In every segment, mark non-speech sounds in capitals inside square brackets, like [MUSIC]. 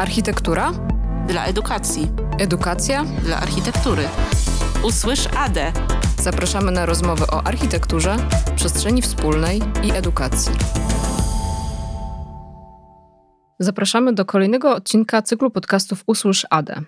Architektura? Dla edukacji. Edukacja? Dla architektury. Usłysz ADE. Zapraszamy na rozmowy o architekturze, przestrzeni wspólnej i edukacji. Zapraszamy do kolejnego odcinka cyklu podcastów Usłysz ADE.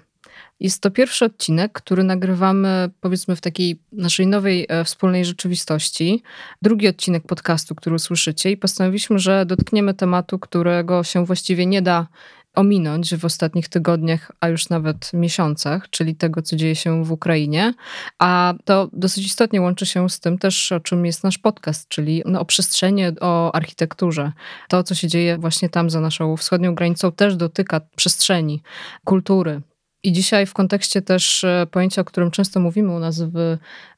Jest to pierwszy odcinek, który nagrywamy powiedzmy w takiej naszej nowej e, wspólnej rzeczywistości. Drugi odcinek podcastu, który usłyszycie i postanowiliśmy, że dotkniemy tematu, którego się właściwie nie da ominąć w ostatnich tygodniach, a już nawet miesiącach, czyli tego, co dzieje się w Ukrainie. A to dosyć istotnie łączy się z tym też, o czym jest nasz podcast, czyli no, o przestrzeni, o architekturze. To, co się dzieje właśnie tam za naszą wschodnią granicą, też dotyka przestrzeni, kultury, i dzisiaj w kontekście też e, pojęcia, o którym często mówimy u nas w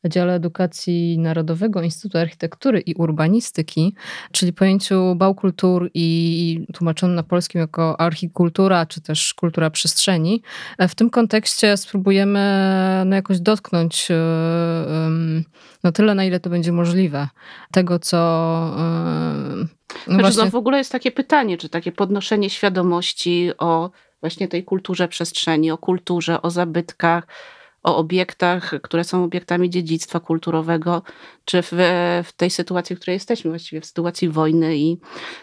dziale edukacji narodowego Instytutu Architektury i Urbanistyki, czyli pojęciu bałkultur i tłumaczonym na polskim jako archikultura, czy też kultura przestrzeni. E, w tym kontekście spróbujemy no, jakoś dotknąć e, no tyle, na ile to będzie możliwe, tego, co no znaczy, właśnie... no w ogóle jest takie pytanie, czy takie podnoszenie świadomości o właśnie tej kulturze przestrzeni, o kulturze, o zabytkach, o obiektach, które są obiektami dziedzictwa kulturowego, czy w, w tej sytuacji, w której jesteśmy, właściwie w sytuacji wojny i,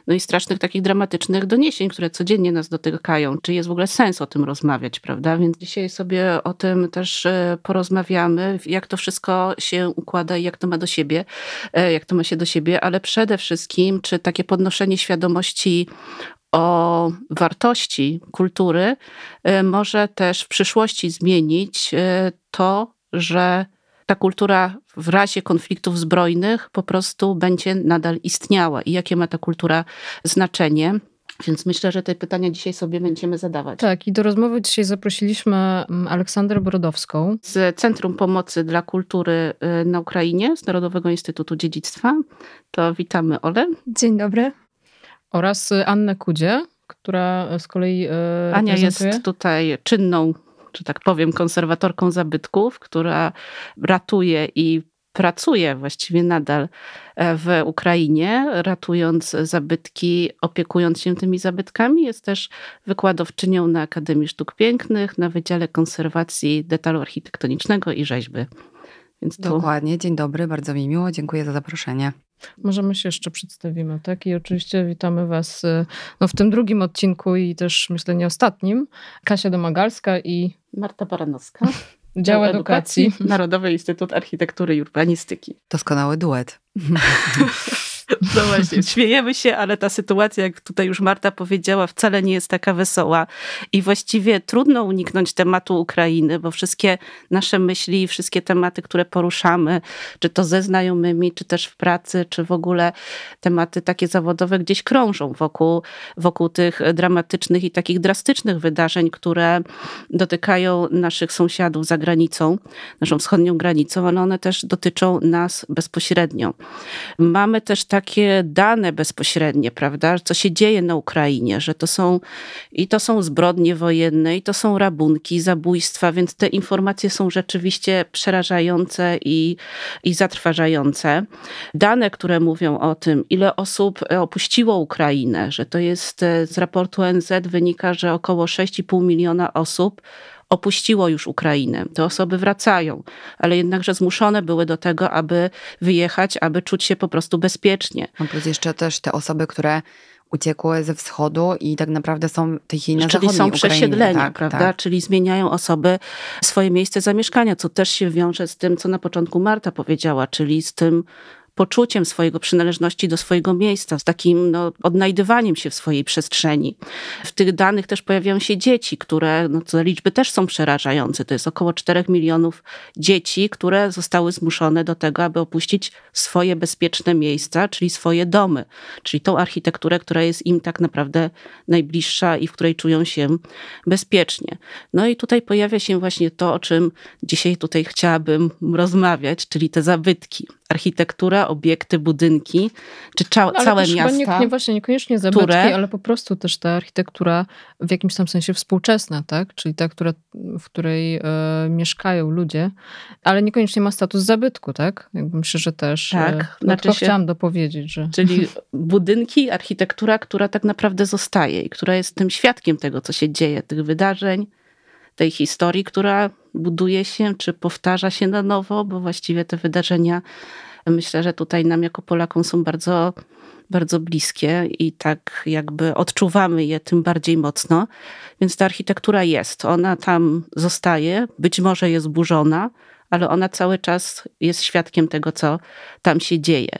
no i strasznych takich dramatycznych doniesień, które codziennie nas dotykają. Czy jest w ogóle sens o tym rozmawiać, prawda? Więc dzisiaj sobie o tym też e, porozmawiamy, jak to wszystko się układa i jak to ma do siebie, e, jak to ma się do siebie, ale przede wszystkim, czy takie podnoszenie świadomości o wartości kultury y, może też w przyszłości zmienić y, to, że ta kultura w razie konfliktów zbrojnych po prostu będzie nadal istniała i jakie ma ta kultura znaczenie. Więc myślę, że te pytania dzisiaj sobie będziemy zadawać. Tak, i do rozmowy dzisiaj zaprosiliśmy mm, Aleksandrę Brodowską z Centrum Pomocy dla Kultury y, na Ukrainie, z Narodowego Instytutu Dziedzictwa. To witamy Ole. Dzień dobry oraz Annę Kudzie, która z kolei e, Ania jest tutaj czynną, że tak powiem, konserwatorką zabytków, która ratuje i pracuje właściwie nadal e, w Ukrainie, ratując zabytki, opiekując się tymi zabytkami. Jest też wykładowczynią na Akademii Sztuk Pięknych, na Wydziale Konserwacji Detalu Architektonicznego i Rzeźby. Więc tu... Dokładnie, dzień dobry, bardzo mi miło, dziękuję za zaproszenie. Może my się jeszcze przedstawimy, tak? I oczywiście witamy Was y, no, w tym drugim odcinku i też myślę nie ostatnim. Kasia Domagalska i Marta Baranowska. [LAUGHS] Dział Edukacji. Edukacji. Narodowy Instytut Architektury i Urbanistyki. Doskonały duet. [LAUGHS] [LAUGHS] No właśnie, śmiejemy się, ale ta sytuacja, jak tutaj już Marta powiedziała, wcale nie jest taka wesoła i właściwie trudno uniknąć tematu Ukrainy, bo wszystkie nasze myśli, wszystkie tematy, które poruszamy, czy to ze znajomymi, czy też w pracy, czy w ogóle tematy takie zawodowe gdzieś krążą wokół, wokół tych dramatycznych i takich drastycznych wydarzeń, które dotykają naszych sąsiadów za granicą, naszą wschodnią granicą, ale one też dotyczą nas bezpośrednio. Mamy też tak takie dane bezpośrednie, prawda, co się dzieje na Ukrainie, że to są i to są zbrodnie wojenne, i to są rabunki, zabójstwa, więc te informacje są rzeczywiście przerażające i, i zatrważające. Dane, które mówią o tym, ile osób opuściło Ukrainę, że to jest e, z raportu ONZ wynika, że około 6,5 miliona osób opuściło już Ukrainę. Te osoby wracają, ale jednakże zmuszone były do tego, aby wyjechać, aby czuć się po prostu bezpiecznie. No plus jeszcze też te osoby, które uciekły ze wschodu i tak naprawdę są tej chwili na Czyli są przesiedleni, tak, prawda? Tak. Czyli zmieniają osoby swoje miejsce zamieszkania, co też się wiąże z tym, co na początku Marta powiedziała, czyli z tym poczuciem swojego przynależności do swojego miejsca, z takim no, odnajdywaniem się w swojej przestrzeni. W tych danych też pojawiają się dzieci, które, no, te liczby też są przerażające. To jest około 4 milionów dzieci, które zostały zmuszone do tego, aby opuścić swoje bezpieczne miejsca, czyli swoje domy, czyli tą architekturę, która jest im tak naprawdę najbliższa i w której czują się bezpiecznie. No i tutaj pojawia się właśnie to, o czym dzisiaj tutaj chciałabym rozmawiać, czyli te zabytki architektura, obiekty, budynki, czy cza- no, całe miasta. Nie, nie, właśnie niekoniecznie zabytki, które... ale po prostu też ta architektura w jakimś tam sensie współczesna, tak? Czyli ta, która, w której e, mieszkają ludzie, ale niekoniecznie ma status zabytku, tak? Jakby myślę, że też. E, Tak, no, znaczy to się- chciałam dopowiedzieć, że. Czyli budynki, architektura, która tak naprawdę zostaje i która jest tym świadkiem tego, co się dzieje, tych wydarzeń, tej historii, która buduje się czy powtarza się na nowo, bo właściwie te wydarzenia myślę, że tutaj nam jako Polakom są bardzo, bardzo bliskie i tak jakby odczuwamy je tym bardziej mocno. Więc ta architektura jest, ona tam zostaje, być może jest burzona, ale ona cały czas jest świadkiem tego, co tam się dzieje.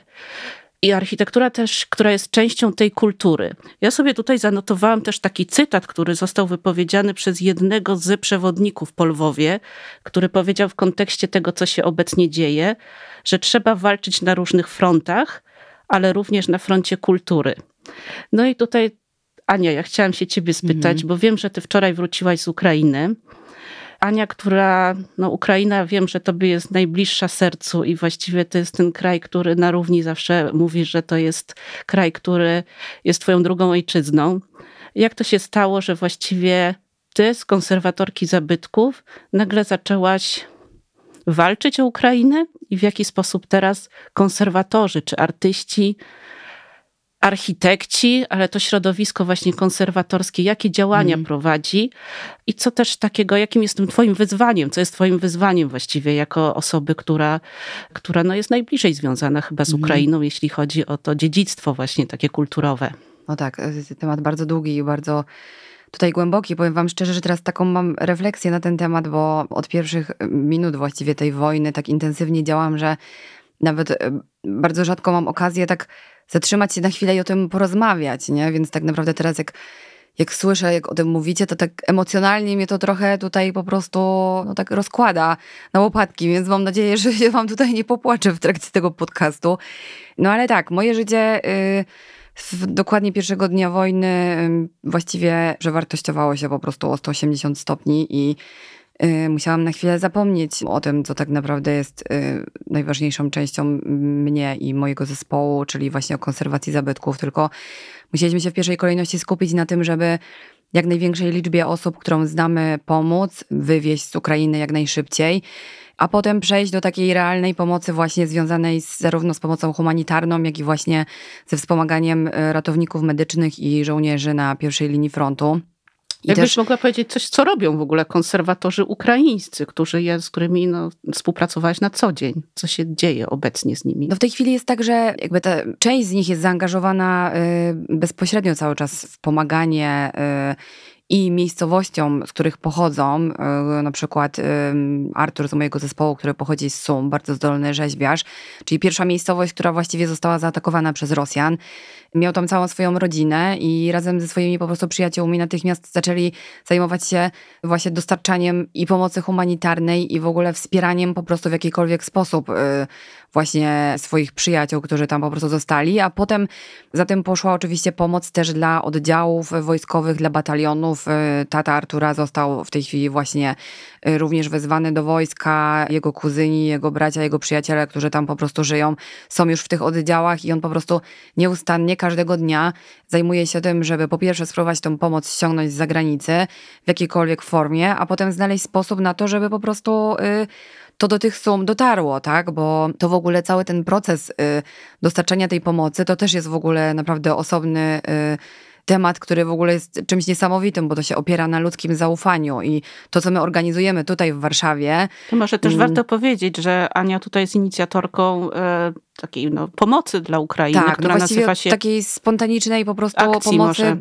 I architektura też, która jest częścią tej kultury. Ja sobie tutaj zanotowałam też taki cytat, który został wypowiedziany przez jednego z przewodników po Lwowie, który powiedział w kontekście tego, co się obecnie dzieje, że trzeba walczyć na różnych frontach, ale również na froncie kultury. No i tutaj, Ania, ja chciałam się ciebie spytać, bo wiem, że ty wczoraj wróciłaś z Ukrainy. Ania, która, no Ukraina wiem, że tobie jest najbliższa sercu i właściwie to jest ten kraj, który na równi zawsze mówi, że to jest kraj, który jest twoją drugą ojczyzną. Jak to się stało, że właściwie ty z konserwatorki zabytków nagle zaczęłaś walczyć o Ukrainę i w jaki sposób teraz konserwatorzy czy artyści architekci, ale to środowisko właśnie konserwatorskie, jakie działania Mhm. prowadzi i co też takiego, jakim jest tym twoim wyzwaniem, co jest twoim wyzwaniem właściwie jako osoby, która, która no jest najbliżej związana chyba z Mhm. Ukrainą, jeśli chodzi o to dziedzictwo właśnie takie kulturowe. No tak, y, temat bardzo długi i bardzo tutaj głęboki. Powiem wam szczerze, że teraz taką mam refleksję na ten temat, bo od pierwszych minut właściwie tej wojny tak intensywnie działam, że nawet y, bardzo rzadko mam okazję tak zatrzymać się na chwilę i o tym porozmawiać, nie? Więc tak naprawdę teraz jak, jak słyszę, jak o tym mówicie, to tak emocjonalnie mnie to trochę tutaj po prostu no tak rozkłada na łopatki, więc mam nadzieję, [LAUGHS] że się wam tutaj nie popłaczę w trakcie tego podcastu. No ale tak, moje życie... y, w dokładnie pierwszego dnia wojny ym, właściwie przewartościowało się po prostu o 180 stopni i y, musiałam na chwilę zapomnieć o tym, co tak naprawdę jest y, najważniejszą częścią mnie i mojego zespołu, czyli właśnie o konserwacji zabytków, tylko musieliśmy się w pierwszej kolejności skupić na tym, żeby jak największej liczbie osób, którą znamy, pomóc, wywieźć z Ukrainy jak najszybciej, a potem przejść do takiej realnej pomocy właśnie związanej z, zarówno z pomocą humanitarną, jak i właśnie ze wspomaganiem e, ratowników medycznych i żołnierzy na pierwszej linii frontu. Jakbyś też mogła powiedzieć coś, co robią w ogóle konserwatorzy ukraińscy, którzy je, z którymi no, współpracowałaś na co dzień? Co się dzieje obecnie z nimi? No w tej chwili jest tak, że jakby ta część z nich jest zaangażowana y, bezpośrednio cały czas w pomaganie y, i miejscowościom, z których pochodzą, y, na przykład y, Artur z mojego zespołu, który pochodzi z Sum, bardzo zdolny rzeźbiarz, czyli pierwsza miejscowość, która właściwie została zaatakowana przez Rosjan. Miał tam całą swoją rodzinę i razem ze swoimi po prostu przyjaciółmi natychmiast zaczęli zajmować się właśnie dostarczaniem i pomocy humanitarnej i w ogóle wspieraniem po prostu w jakikolwiek sposób y, właśnie swoich przyjaciół, którzy tam po prostu zostali, a potem za tym poszła oczywiście pomoc też dla oddziałów wojskowych, dla batalionów. Y, Tata Artura został w tej chwili właśnie y, również wezwany do wojska. Jego kuzyni, jego bracia, jego przyjaciele, którzy tam po prostu żyją, są już w tych oddziałach i on po prostu nieustannie każdego dnia zajmuje się tym, żeby po pierwsze spróbować tą pomoc ściągnąć z zagranicy w jakiejkolwiek formie, a potem znaleźć sposób na to, żeby po prostu y, to do tych sum dotarło, tak? Bo to w ogóle cały ten proces y, dostarczania tej pomocy to też jest w ogóle naprawdę osobny y, temat, który w ogóle jest czymś niesamowitym, bo to się opiera na ludzkim zaufaniu i to, co my organizujemy tutaj w Warszawie, To może też Mm. warto powiedzieć, że Ania tutaj jest inicjatorką e, takiej no, pomocy dla Ukrainy, tak, no która właściwie nazywa się takiej spontanicznej po prostu Akcji pomocy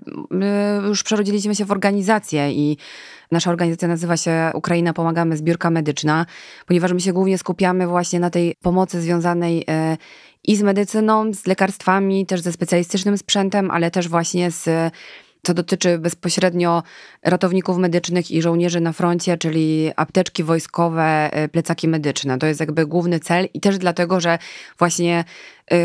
już przerodziliśmy się w organizację i nasza organizacja nazywa się Ukraina Pomagamy Zbiórka Medyczna, ponieważ my się głównie skupiamy właśnie na tej pomocy związanej y, i z medycyną, z lekarstwami, też ze specjalistycznym sprzętem, ale też właśnie z co dotyczy bezpośrednio ratowników medycznych i żołnierzy na froncie, czyli apteczki wojskowe, y, plecaki medyczne. To jest jakby główny cel i też dlatego, że właśnie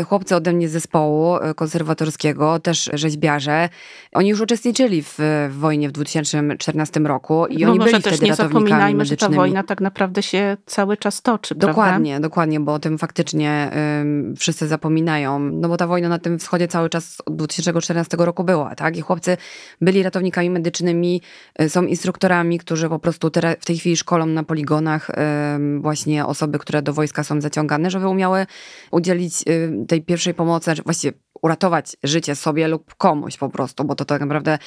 chłopcy ode mnie z zespołu y, konserwatorskiego, też rzeźbiarze, oni już uczestniczyli w, w wojnie w 2014 roku i no oni może byli też wtedy nie zapominajmy, że ta wojna tak naprawdę się cały czas toczy, Dokładnie, prawda? dokładnie, bo o tym faktycznie ym, wszyscy zapominają, no bo ta wojna na tym wschodzie cały czas od 2014 roku była, tak? I chłopcy byli ratownikami medycznymi, y, są instruktorami, którzy po prostu teraz, w tej chwili szkolą na poligonach ym, właśnie osoby, które do wojska są zaciągane, żeby umiały udzielić y, tej pierwszej pomocy, znaczy właściwie uratować życie sobie lub komuś po prostu, bo to tak naprawdę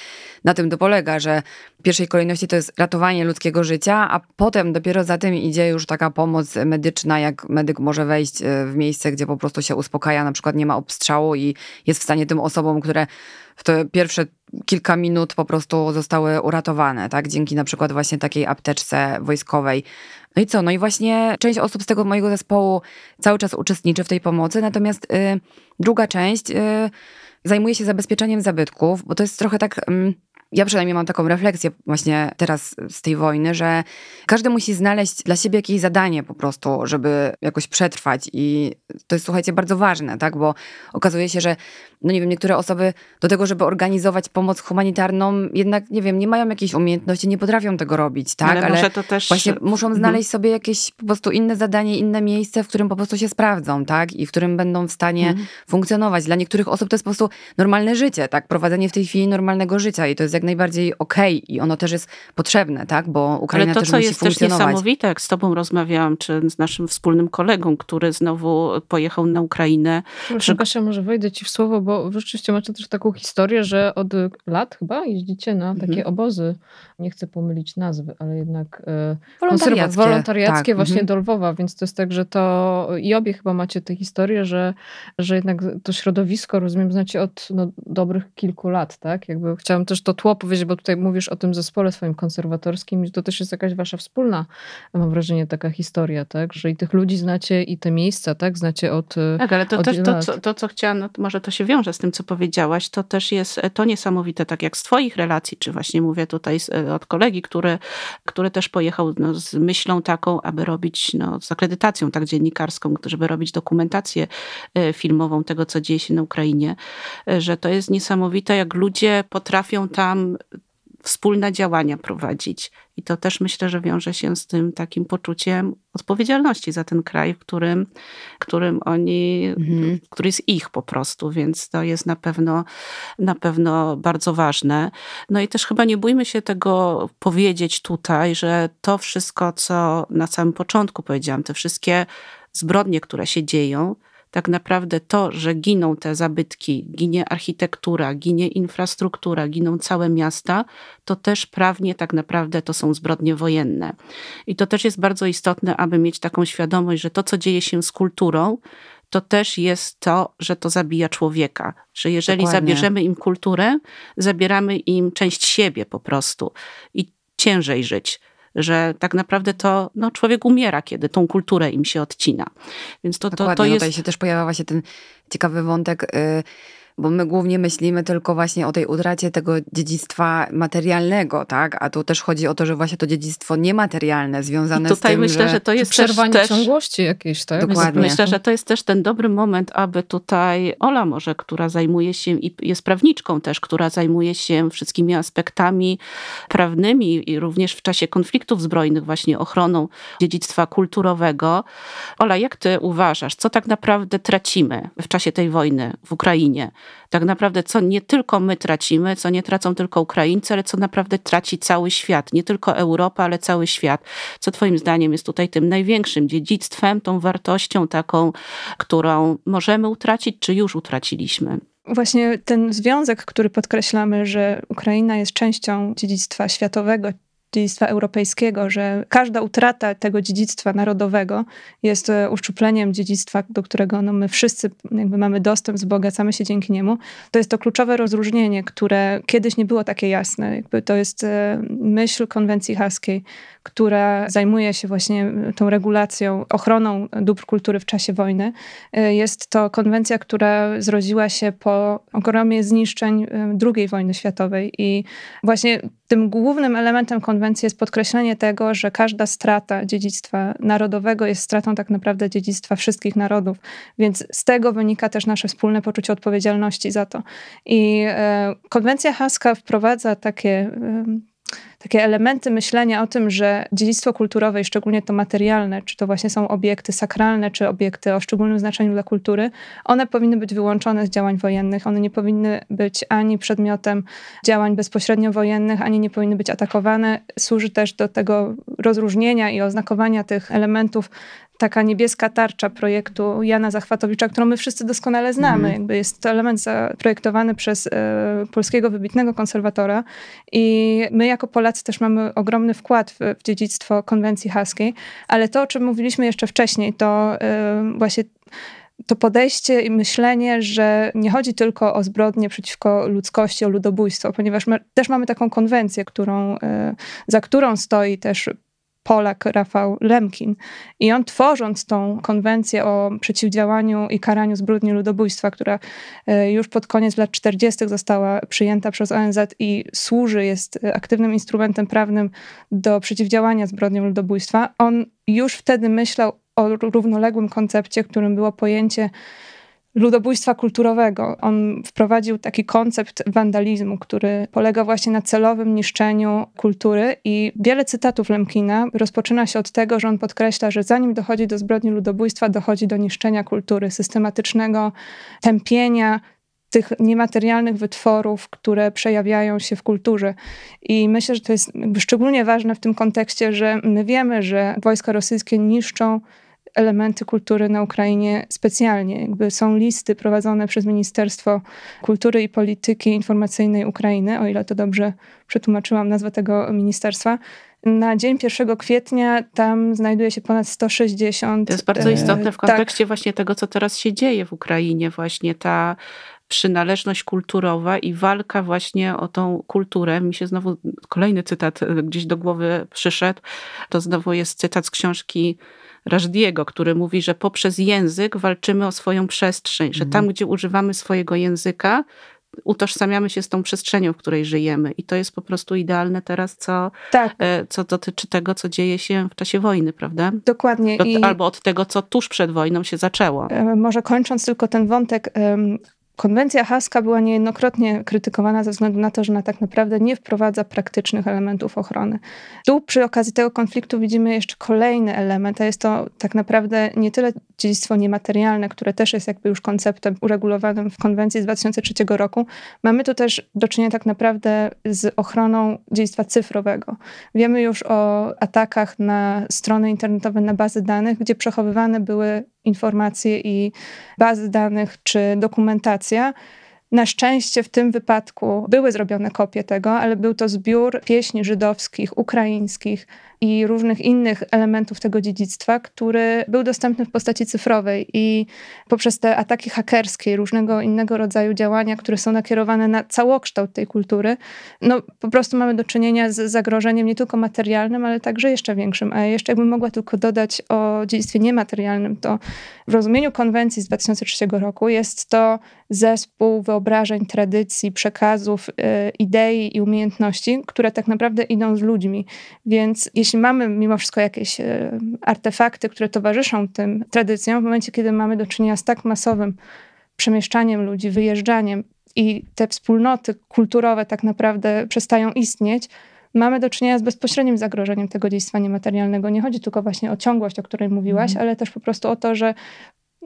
na tym to polega, że w pierwszej kolejności to jest ratowanie ludzkiego życia, a potem dopiero za tym idzie już taka pomoc medyczna, jak medyk może wejść y, w miejsce, gdzie po prostu się uspokaja, na przykład nie ma obstrzału i jest w stanie tym osobom, które w te pierwsze kilka minut po prostu zostały uratowane, tak? Dzięki na przykład właśnie takiej apteczce wojskowej. No i co? No i właśnie część osób z tego mojego zespołu cały czas uczestniczy w tej pomocy, natomiast y, druga część y, zajmuje się zabezpieczeniem zabytków, bo to jest trochę tak. Y, ja przynajmniej mam taką refleksję właśnie teraz z tej wojny, że każdy musi znaleźć dla siebie jakieś zadanie po prostu, żeby jakoś przetrwać i to jest słuchajcie bardzo ważne, tak, bo okazuje się, że no nie wiem, niektóre osoby do tego, żeby organizować pomoc humanitarną, jednak, nie wiem, nie mają jakiejś umiejętności, nie potrafią tego robić, tak? Ale, Ale to też... właśnie muszą mhm. znaleźć sobie jakieś po prostu inne zadanie, inne miejsce, w którym po prostu się sprawdzą, tak? I w którym będą w stanie mhm. funkcjonować. Dla niektórych osób to jest po prostu normalne życie, tak? Prowadzenie w tej chwili normalnego życia i to jest jak najbardziej okej okay. i ono też jest potrzebne, tak? Bo Ukraina Ale to, też co musi jest też niesamowite, jak z tobą rozmawiałam, czy z naszym wspólnym kolegą, który znowu pojechał na Ukrainę. Proszę, Kasia, może wejdę ci w słowo, bo rzeczywiście macie też taką historię, że od lat chyba jeździcie na takie mhm. obozy, nie chcę pomylić nazwy, ale jednak e, wolontariackie, wolontariackie tak. właśnie mhm. do Lwowa, więc to jest tak, że to i obie chyba macie tę historię, że, że jednak to środowisko, rozumiem, znacie od no, dobrych kilku lat, tak? Jakby chciałam też to tło powiedzieć, bo tutaj mówisz o tym zespole swoim konserwatorskim i to też jest jakaś wasza wspólna, mam wrażenie, taka historia, tak? Że i tych ludzi znacie i te miejsca, tak? Znacie od Tak, ale to też to, co, to, co chciałam, no, może to się wiąże z tym, co powiedziałaś, to też jest e, to niesamowite, tak jak z twoich relacji, czy właśnie mówię tutaj z, e, od kolegi, który, który też pojechał no, z myślą taką, aby robić, no, z akredytacją tak dziennikarską, żeby robić dokumentację e, filmową tego, co dzieje się na Ukrainie, że to jest niesamowite, jak ludzie potrafią tam wspólne działania prowadzić. I to też myślę, że wiąże się z tym takim poczuciem odpowiedzialności za ten kraj, w którym, którym oni, mhm. który jest ich po prostu, więc to jest na pewno, na pewno bardzo ważne. No i też chyba nie bójmy się tego powiedzieć tutaj, że to wszystko, co na samym początku powiedziałam, te wszystkie zbrodnie, które się dzieją, tak naprawdę to, że giną te zabytki, ginie architektura, ginie infrastruktura, giną całe miasta, to też prawnie tak naprawdę to są zbrodnie wojenne. I to też jest bardzo istotne, aby mieć taką świadomość, że to, co dzieje się z kulturą, to też jest to, że to zabija człowieka. Że jeżeli Dokładnie. zabierzemy im kulturę, zabieramy im część siebie po prostu i ciężej żyć że tak naprawdę to no, człowiek umiera, kiedy tą kulturę im się odcina. Więc to, to, to jest... Tutaj się też pojawia właśnie ten ciekawy wątek... Y bo my głównie myślimy tylko właśnie o tej utracie tego dziedzictwa materialnego, tak? A tu też chodzi o to, że właśnie to dziedzictwo niematerialne związane I tutaj z tym, myślę, że, że to jest przerwanie też, ciągłości jakiejś, tak? Dokładnie. Myślę, że to jest też ten dobry moment, aby tutaj Ola może, która zajmuje się i jest prawniczką też, która zajmuje się wszystkimi aspektami prawnymi i również w czasie konfliktów zbrojnych właśnie ochroną dziedzictwa kulturowego. Ola, jak ty uważasz, co tak naprawdę tracimy w czasie tej wojny w Ukrainie? Tak naprawdę co nie tylko my tracimy, co nie tracą tylko Ukraińcy, ale co naprawdę traci cały świat. Nie tylko Europa, ale cały świat. Co Twoim zdaniem jest tutaj tym największym dziedzictwem, tą wartością taką, którą możemy utracić, czy już utraciliśmy? Właśnie ten związek, który podkreślamy, że Ukraina jest częścią dziedzictwa światowego, dziedzictwa europejskiego, że każda utrata tego dziedzictwa narodowego jest e, uszczupleniem dziedzictwa, do którego no, my wszyscy jakby mamy dostęp, wzbogacamy się dzięki niemu. To jest to kluczowe rozróżnienie, które kiedyś nie było takie jasne. Jakby to jest e, myśl konwencji haskiej, która zajmuje się właśnie tą regulacją, ochroną dóbr kultury w czasie wojny. E, jest to konwencja, która zrodziła się po ogromie zniszczeń II wojny światowej i właśnie tym głównym elementem konwencji jest podkreślenie tego, że każda strata dziedzictwa narodowego jest stratą tak naprawdę dziedzictwa wszystkich narodów. Więc z tego wynika też nasze wspólne poczucie odpowiedzialności za to. I e, konwencja haska wprowadza takie. Takie elementy myślenia o tym, że dziedzictwo kulturowe i szczególnie to materialne, czy to właśnie są obiekty sakralne, czy obiekty o szczególnym znaczeniu dla kultury, one powinny być wyłączone z działań wojennych. One nie powinny być ani przedmiotem działań bezpośrednio wojennych, ani nie powinny być atakowane. Służy też do tego rozróżnienia i oznakowania tych elementów taka niebieska tarcza projektu Jana Zachwatowicza, którą my wszyscy doskonale znamy. Mm. Jakby jest to element zaprojektowany przez e, polskiego wybitnego konserwatora i my jako Polacy też mamy ogromny wkład w, w dziedzictwo konwencji haskiej, ale to, o czym mówiliśmy jeszcze wcześniej, to e, właśnie to podejście i myślenie, że nie chodzi tylko o zbrodnie przeciwko ludzkości, o ludobójstwo, ponieważ my też mamy taką konwencję, którą, e, za którą stoi też Polak Rafał Lemkin. I on tworząc tą konwencję o przeciwdziałaniu i karaniu zbrodni ludobójstwa, która e, już pod koniec lat 40. została przyjęta przez ONZ i służy, jest aktywnym instrumentem prawnym do przeciwdziałania zbrodniom ludobójstwa, on już wtedy myślał o równoległym koncepcie, którym było pojęcie ludobójstwa kulturowego. On wprowadził taki koncept wandalizmu, który polega właśnie na celowym niszczeniu kultury i wiele cytatów Lemkina rozpoczyna się od tego, że on podkreśla, że zanim dochodzi do zbrodni ludobójstwa, dochodzi do niszczenia kultury, systematycznego tępienia tych niematerialnych wytworów, które przejawiają się w kulturze. I myślę, że to jest szczególnie ważne w tym kontekście, że my wiemy, że wojska rosyjskie niszczą elementy kultury na Ukrainie specjalnie. Jakby są listy prowadzone przez Ministerstwo Kultury i Polityki Informacyjnej Ukrainy, o ile to dobrze przetłumaczyłam nazwę tego ministerstwa. Na dzień 1 kwietnia tam znajduje się ponad 160. To jest bardzo istotne w tak. kontekście tak. właśnie tego, co teraz się dzieje w Ukrainie, właśnie ta przynależność kulturowa i walka właśnie o tą kulturę. Mi się znowu kolejny cytat gdzieś do głowy przyszedł. To znowu jest cytat z książki Rajdiego, który mówi, że poprzez język walczymy o swoją przestrzeń, że tam, mhm. gdzie używamy swojego języka, utożsamiamy się z tą przestrzenią, w której żyjemy. I to jest po prostu idealne teraz, co, tak. E, co dotyczy tego, co dzieje się w czasie wojny, prawda? Dokładnie. Od, I... Albo od tego, co tuż przed wojną się zaczęło. E, może kończąc tylko ten wątek, Konwencja haska była niejednokrotnie krytykowana ze względu na to, że ona tak naprawdę nie wprowadza praktycznych elementów ochrony. Tu przy okazji tego konfliktu widzimy jeszcze kolejny element, a jest to tak naprawdę nie tyle dziedzictwo niematerialne, które też jest jakby już konceptem uregulowanym w konwencji z 2003 roku. Mamy tu też do czynienia tak naprawdę z ochroną dziedzictwa cyfrowego. Wiemy już o atakach na strony internetowe, na bazy danych, gdzie przechowywane były informacje i bazy danych czy dokumentacja. Na szczęście w tym wypadku były zrobione kopie tego, ale był to zbiór pieśni żydowskich, ukraińskich, i różnych innych elementów tego dziedzictwa, który był dostępny w postaci cyfrowej i poprzez te ataki hakerskie, różnego innego rodzaju działania, które są nakierowane na całokształt tej kultury, no po prostu mamy do czynienia z zagrożeniem nie tylko materialnym, ale także jeszcze większym. A jeszcze jakbym mogła tylko dodać o dziedzictwie niematerialnym, to w rozumieniu konwencji z 2003 roku jest to zespół wyobrażeń, tradycji, przekazów, yy, idei i umiejętności, które tak naprawdę idą z ludźmi. Więc jeśli jeśli mamy mimo wszystko jakieś e, artefakty, które towarzyszą tym tradycjom, w momencie, kiedy mamy do czynienia z tak masowym przemieszczaniem ludzi, wyjeżdżaniem i te wspólnoty kulturowe tak naprawdę przestają istnieć, mamy do czynienia z bezpośrednim zagrożeniem tego dziedzictwa niematerialnego. Nie chodzi tylko właśnie o ciągłość, o której mówiłaś, mm. ale też po prostu o to, że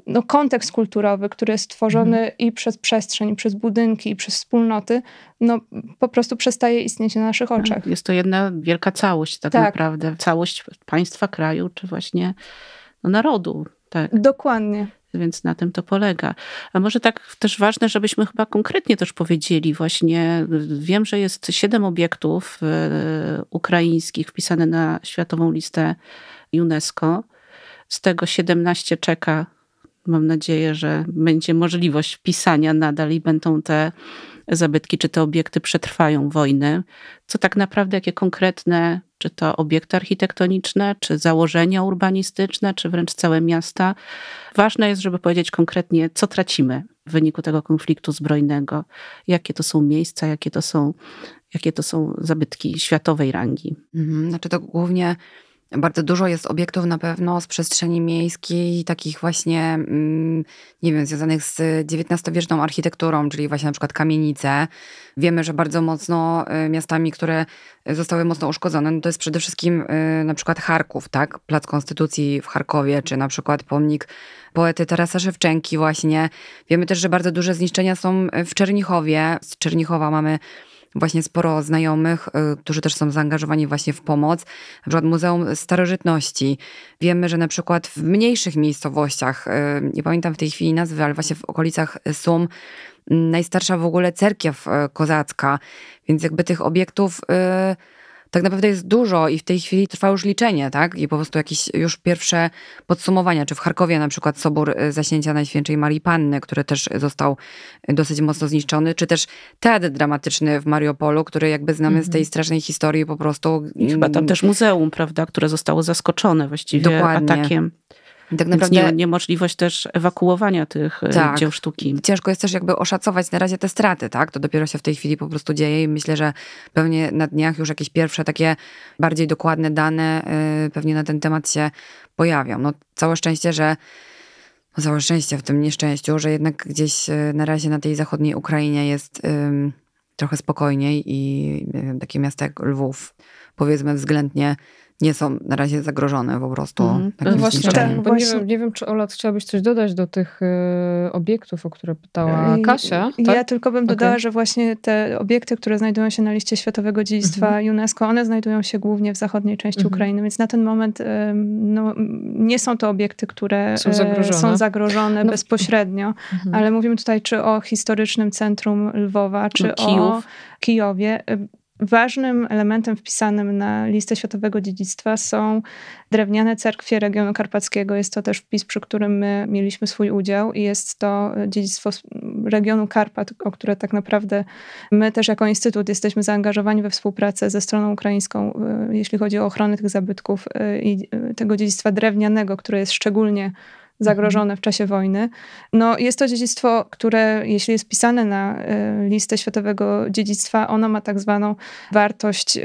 no, kontekst kulturowy, który jest tworzony mhm. i przez przestrzeń, i przez budynki, i przez wspólnoty, no po prostu przestaje istnieć na naszych tak, oczach. Jest to jedna wielka całość tak, tak. naprawdę. Całość państwa, kraju, czy właśnie no, narodu. Tak. Dokładnie. Więc na tym to polega. A może tak też ważne, żebyśmy chyba konkretnie też powiedzieli właśnie, wiem, że jest siedem obiektów e, ukraińskich wpisane na światową listę UNESCO. Z tego 17 czeka Mam nadzieję, że będzie możliwość wpisania nadal i będą te zabytki, czy te obiekty przetrwają wojny. Co tak naprawdę, jakie konkretne, czy to obiekty architektoniczne, czy założenia urbanistyczne, czy wręcz całe miasta. Ważne jest, żeby powiedzieć konkretnie, co tracimy w wyniku tego konfliktu zbrojnego, jakie to są miejsca, jakie to są jakie to są zabytki światowej rangi. Mhm, znaczy to głównie bardzo dużo jest obiektów na pewno z przestrzeni miejskiej, takich właśnie, mm, nie wiem, związanych z XIX-wieczną architekturą, czyli właśnie na przykład kamienice. Wiemy, że bardzo mocno y, miastami, które zostały mocno uszkodzone, no to jest przede wszystkim y, na przykład Charków, tak? Plac Konstytucji w Charkowie, czy na przykład pomnik poety Tarasa Szewczenki właśnie. Wiemy też, że bardzo duże zniszczenia są w Czernichowie. Z Czernichowa mamy właśnie sporo znajomych, y, którzy też są zaangażowani właśnie w pomoc. Na przykład Muzeum Starożytności. Wiemy, że na przykład w mniejszych miejscowościach, y, nie pamiętam w tej chwili nazwy, ale właśnie w okolicach Sum, najstarsza w ogóle cerkiew y, kozacka, więc jakby tych obiektów tak naprawdę jest dużo i w tej chwili trwa już liczenie, tak? I po prostu jakieś już pierwsze podsumowania, czy w Charkowie na przykład Sobór y, Zaśnięcia Najświętszej Marii Panny, który też został dosyć mocno zniszczony, czy też teatr dramatyczny w Mariupolu, który jakby znamy mm -hmm. z tej mhm. strasznej historii po prostu. I chyba tam mm, też muzeum, prawda, które zostało zaskoczone właściwie Dokładnie. atakiem. Tak naprawdę nie, niemożliwość też ewakuowania tych e, tak. dzieł sztuki. Ciężko jest też jakby oszacować na razie te straty, tak? To dopiero się w tej chwili po prostu dzieje i myślę, że pewnie na dniach już jakieś pierwsze takie bardziej dokładne dane yy, pewnie na ten temat się pojawią. No całe szczęście, że no, całe szczęście w tym nieszczęściu, że jednak gdzieś e, na razie na tej zachodniej Ukrainie jest trochę spokojniej i takie miasta jak Lwów, powiedzmy względnie nie są na razie zagrożone po prostu. Mm. No właśnie, tak, bo nie wiem, nie wiem, czy Ola chciałabyś coś dodać do tych y, obiektów, o które pytała Kasia. Tak? Ja tylko bym dodała, okay. że właśnie te obiekty, które znajdują się na liście Światowego Dziedzictwa mm -hmm. UNESCO, one znajdują się głównie w zachodniej części mm -hmm. Ukrainy, więc na ten moment y, no, nie są to obiekty, które są zagrożone, są zagrożone no. bezpośrednio, -hmm. ale mówimy tutaj czy o historycznym centrum Lwowa, czy no, o Kijowie. Ważnym elementem wpisanym na listę światowego dziedzictwa są drewniane cerkwie regionu karpackiego. Jest to też wpis, przy którym my mieliśmy swój udział i jest to dziedzictwo regionu Karpat, o które tak naprawdę my też jako Instytut jesteśmy zaangażowani we współpracę ze stroną ukraińską, y, jeśli chodzi o ochronę tych zabytków y, i y, tego dziedzictwa drewnianego, które jest szczególnie zagrożone w czasie wojny. No, jest to dziedzictwo, które jeśli jest pisane na y, listę światowego dziedzictwa, ono ma tak zwaną wartość y,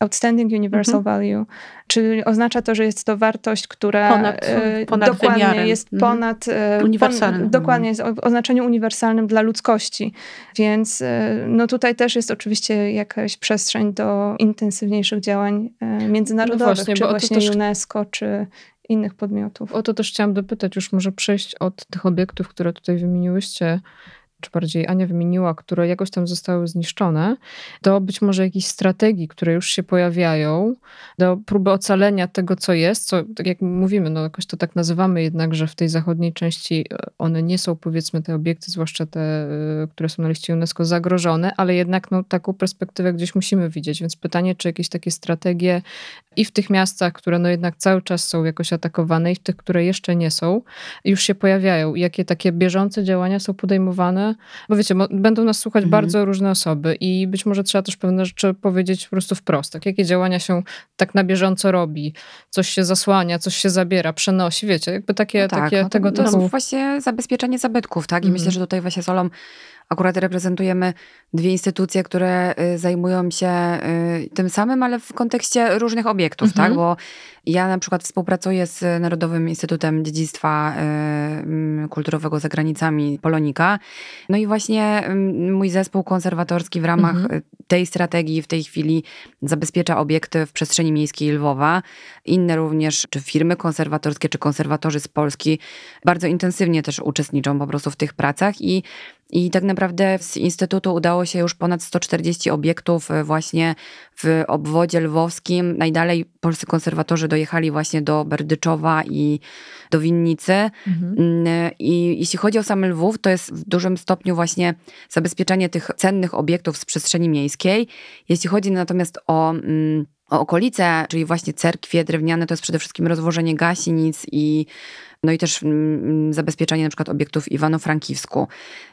Outstanding Universal mhm. Value, czyli oznacza to, że jest to wartość, która ponad, y, ponad dokładnie wymiarem. jest mhm. ponad uniwersalnym. Pon, dokładnie jest o oznaczeniu uniwersalnym dla ludzkości. Więc no tutaj też jest oczywiście jakaś przestrzeń do intensywniejszych działań międzynarodowych, no właśnie, czy właśnie też... UNESCO, czy innych podmiotów. O to też chciałam dopytać, już może przejść od tych obiektów, które tutaj wymieniłyście, czy bardziej Ania wymieniła, które jakoś tam zostały zniszczone, do być może jakichś strategii, które już się pojawiają, do próby ocalenia tego, co jest, co, tak jak mówimy, no jakoś to tak nazywamy jednak, że w tej zachodniej części e, one nie są, powiedzmy, te obiekty, zwłaszcza te, e, które są na liście UNESCO, zagrożone, ale jednak no, taką perspektywę gdzieś musimy widzieć, więc pytanie, czy jakieś takie strategie i w tych miastach, które no jednak cały czas są jakoś atakowane i w tych, które jeszcze nie są, już się pojawiają. Jakie takie bieżące działania są podejmowane, bo wiecie, będą nas słuchać mhm. bardzo różne osoby i być może trzeba też pewne rzeczy powiedzieć po prostu wprost. Tak? Jakie działania się tak na bieżąco robi, coś się zasłania, coś się zabiera, przenosi, wiecie, jakby takie, no tak, takie no tego typu. No, właśnie zabezpieczenie zabytków, tak? I mhm. myślę, że tutaj właśnie Solą akurat reprezentujemy dwie instytucje, które y, zajmują się y, tym samym, ale w kontekście różnych obiektów, mhm. tak? Bo ja na przykład współpracuję z Narodowym Instytutem Dziedzictwa y, Kulturowego za granicami Polonika. No i właśnie mój zespół konserwatorski w ramach mhm. tej strategii w tej chwili zabezpiecza obiekty w przestrzeni miejskiej Lwowa. Inne również, czy firmy konserwatorskie, czy konserwatorzy z Polski bardzo intensywnie też uczestniczą po prostu w tych pracach i i tak naprawdę z Instytutu udało się już ponad 140 obiektów e, właśnie w obwodzie lwowskim. Najdalej polscy konserwatorzy dojechali właśnie do Berdyczowa i do Winnicy. Mhm. Mm, I jeśli chodzi o sam Lwów, to jest w dużym stopniu właśnie zabezpieczanie tych cennych obiektów z przestrzeni miejskiej. Jeśli chodzi natomiast o mm, o okolice, czyli właśnie cerkwie drewniane, to jest przede wszystkim rozwożenie gasinic i no i też mm, zabezpieczanie na przykład obiektów w Iwano-Frankiwsku.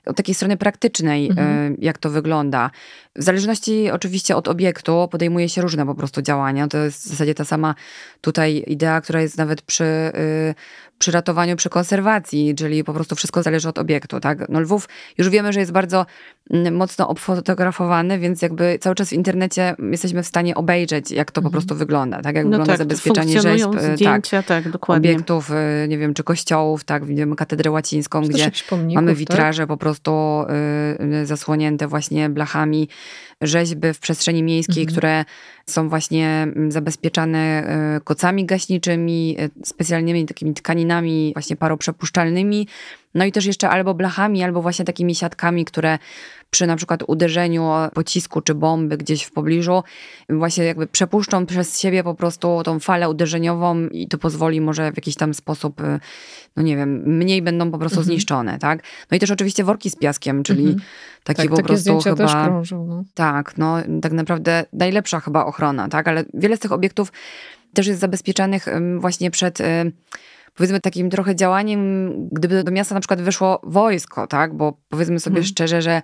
Od takiej strony praktycznej, mhm. Y, jak to wygląda. W zależności oczywiście od obiektu podejmuje się różne po prostu działania. To jest w zasadzie ta sama tutaj idea, która jest nawet przy y, przy ratowaniu, przy konserwacji, czyli po prostu wszystko zależy od obiektu, tak? No Lwów już wiemy, że jest bardzo mm, mocno obfotografowany, więc jakby cały czas w internecie jesteśmy w stanie obejrzeć, jak to po mhm. prostu wygląda, tak? Jak no wygląda tak, zabezpieczanie rzeźb, e, zdjęcia, tak, tak, dokładnie. obiektów, e, nie wiem, czy kościołów, tak? Widzimy katedrę łacińską, gdzie mamy tak? witraże tak? po prostu y, zasłonięte właśnie blachami, rzeźby w przestrzeni miejskiej, mhm. które są właśnie mm, zabezpieczane kocami gaśniczymi, specjalnymi takimi tkaninami właśnie paroprzepuszczalnymi, no i też jeszcze albo blachami, albo właśnie takimi siatkami, które przy na przykład uderzeniu pocisku czy bomby gdzieś w pobliżu właśnie jakby przepuszczą przez siebie po prostu tą falę uderzeniową i to pozwoli może w jakiś tam sposób, y, no nie wiem, mniej będą po prostu mhm. zniszczone, tak? No i też oczywiście worki z piaskiem, czyli mhm. taki tak, po prostu chyba... Też krążą, no. Tak, no tak naprawdę najlepsza chyba ochrona, tak? Ale wiele z tych obiektów też jest zabezpieczanych właśnie przed y, powiedzmy takim trochę działaniem, gdyby do miasta na przykład wyszło wojsko, tak? Bo powiedzmy sobie hmm. szczerze, że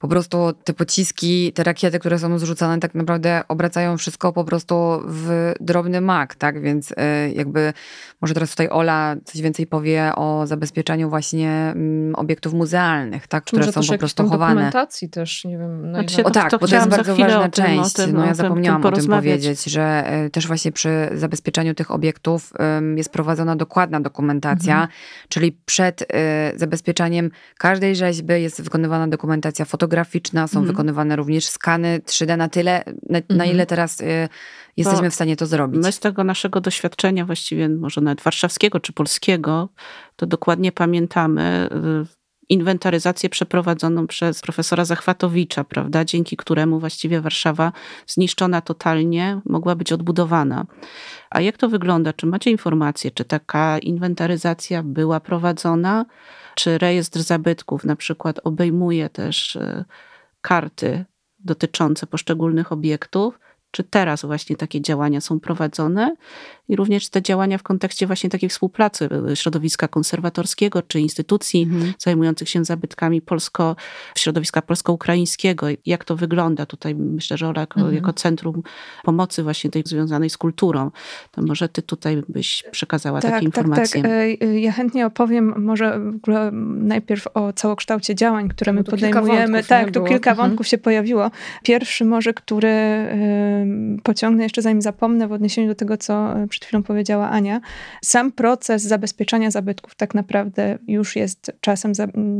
po prostu te pociski, te rakiety, które są zrzucane, tak naprawdę obracają wszystko po prostu w drobny mak, tak? Więc y, jakby może teraz tutaj Ola coś więcej powie o zabezpieczaniu właśnie mm, obiektów muzealnych, tak? Które może są po prostu chowane. dokumentacji też, nie wiem. No znaczy, o tak, to bo to jest bardzo ważna tym, część. Tym, no ja zapomniałam o tym powiedzieć, że y, też właśnie przy zabezpieczaniu tych obiektów jest prowadzona dokładna dokumentacja, mhm. czyli przed y, zabezpieczaniem każdej rzeźby jest wykonywana dokumentacja fotograficzna, fotograficzna, są mhm. wykonywane również skany 3D na tyle, na, na mhm. ile teraz y, jesteśmy to w stanie to zrobić. My z tego naszego doświadczenia, właściwie może nawet warszawskiego czy polskiego, to dokładnie pamiętamy y, inwentaryzację przeprowadzoną przez profesora Zachwatowicza, prawda, dzięki któremu właściwie Warszawa zniszczona totalnie mogła być odbudowana. A jak to wygląda? Czy macie informacje, czy taka inwentaryzacja była prowadzona? Czy rejestr zabytków na przykład obejmuje też e, karty dotyczące poszczególnych obiektów? Czy teraz właśnie takie działania są prowadzone? I również te działania w kontekście właśnie takiej współpracy e, środowiska konserwatorskiego czy instytucji mhm. zajmujących się zabytkami polsko, środowiska polsko-ukraińskiego. Jak to wygląda tutaj, myślę, że Ola jako, mhm. jako centrum pomocy właśnie tej związanej z kulturą, to może ty tutaj byś przekazała tak, takie informacje. Tak, tak. Ja chętnie opowiem może najpierw o całokształcie działań, które my no podejmujemy. Tak, tu kilka mhm. wątków się pojawiło. Pierwszy może, który pociągnę jeszcze zanim zapomnę w odniesieniu do tego, co przed chwilą powiedziała Ania, sam proces zabezpieczania zabytków tak naprawdę już jest czasem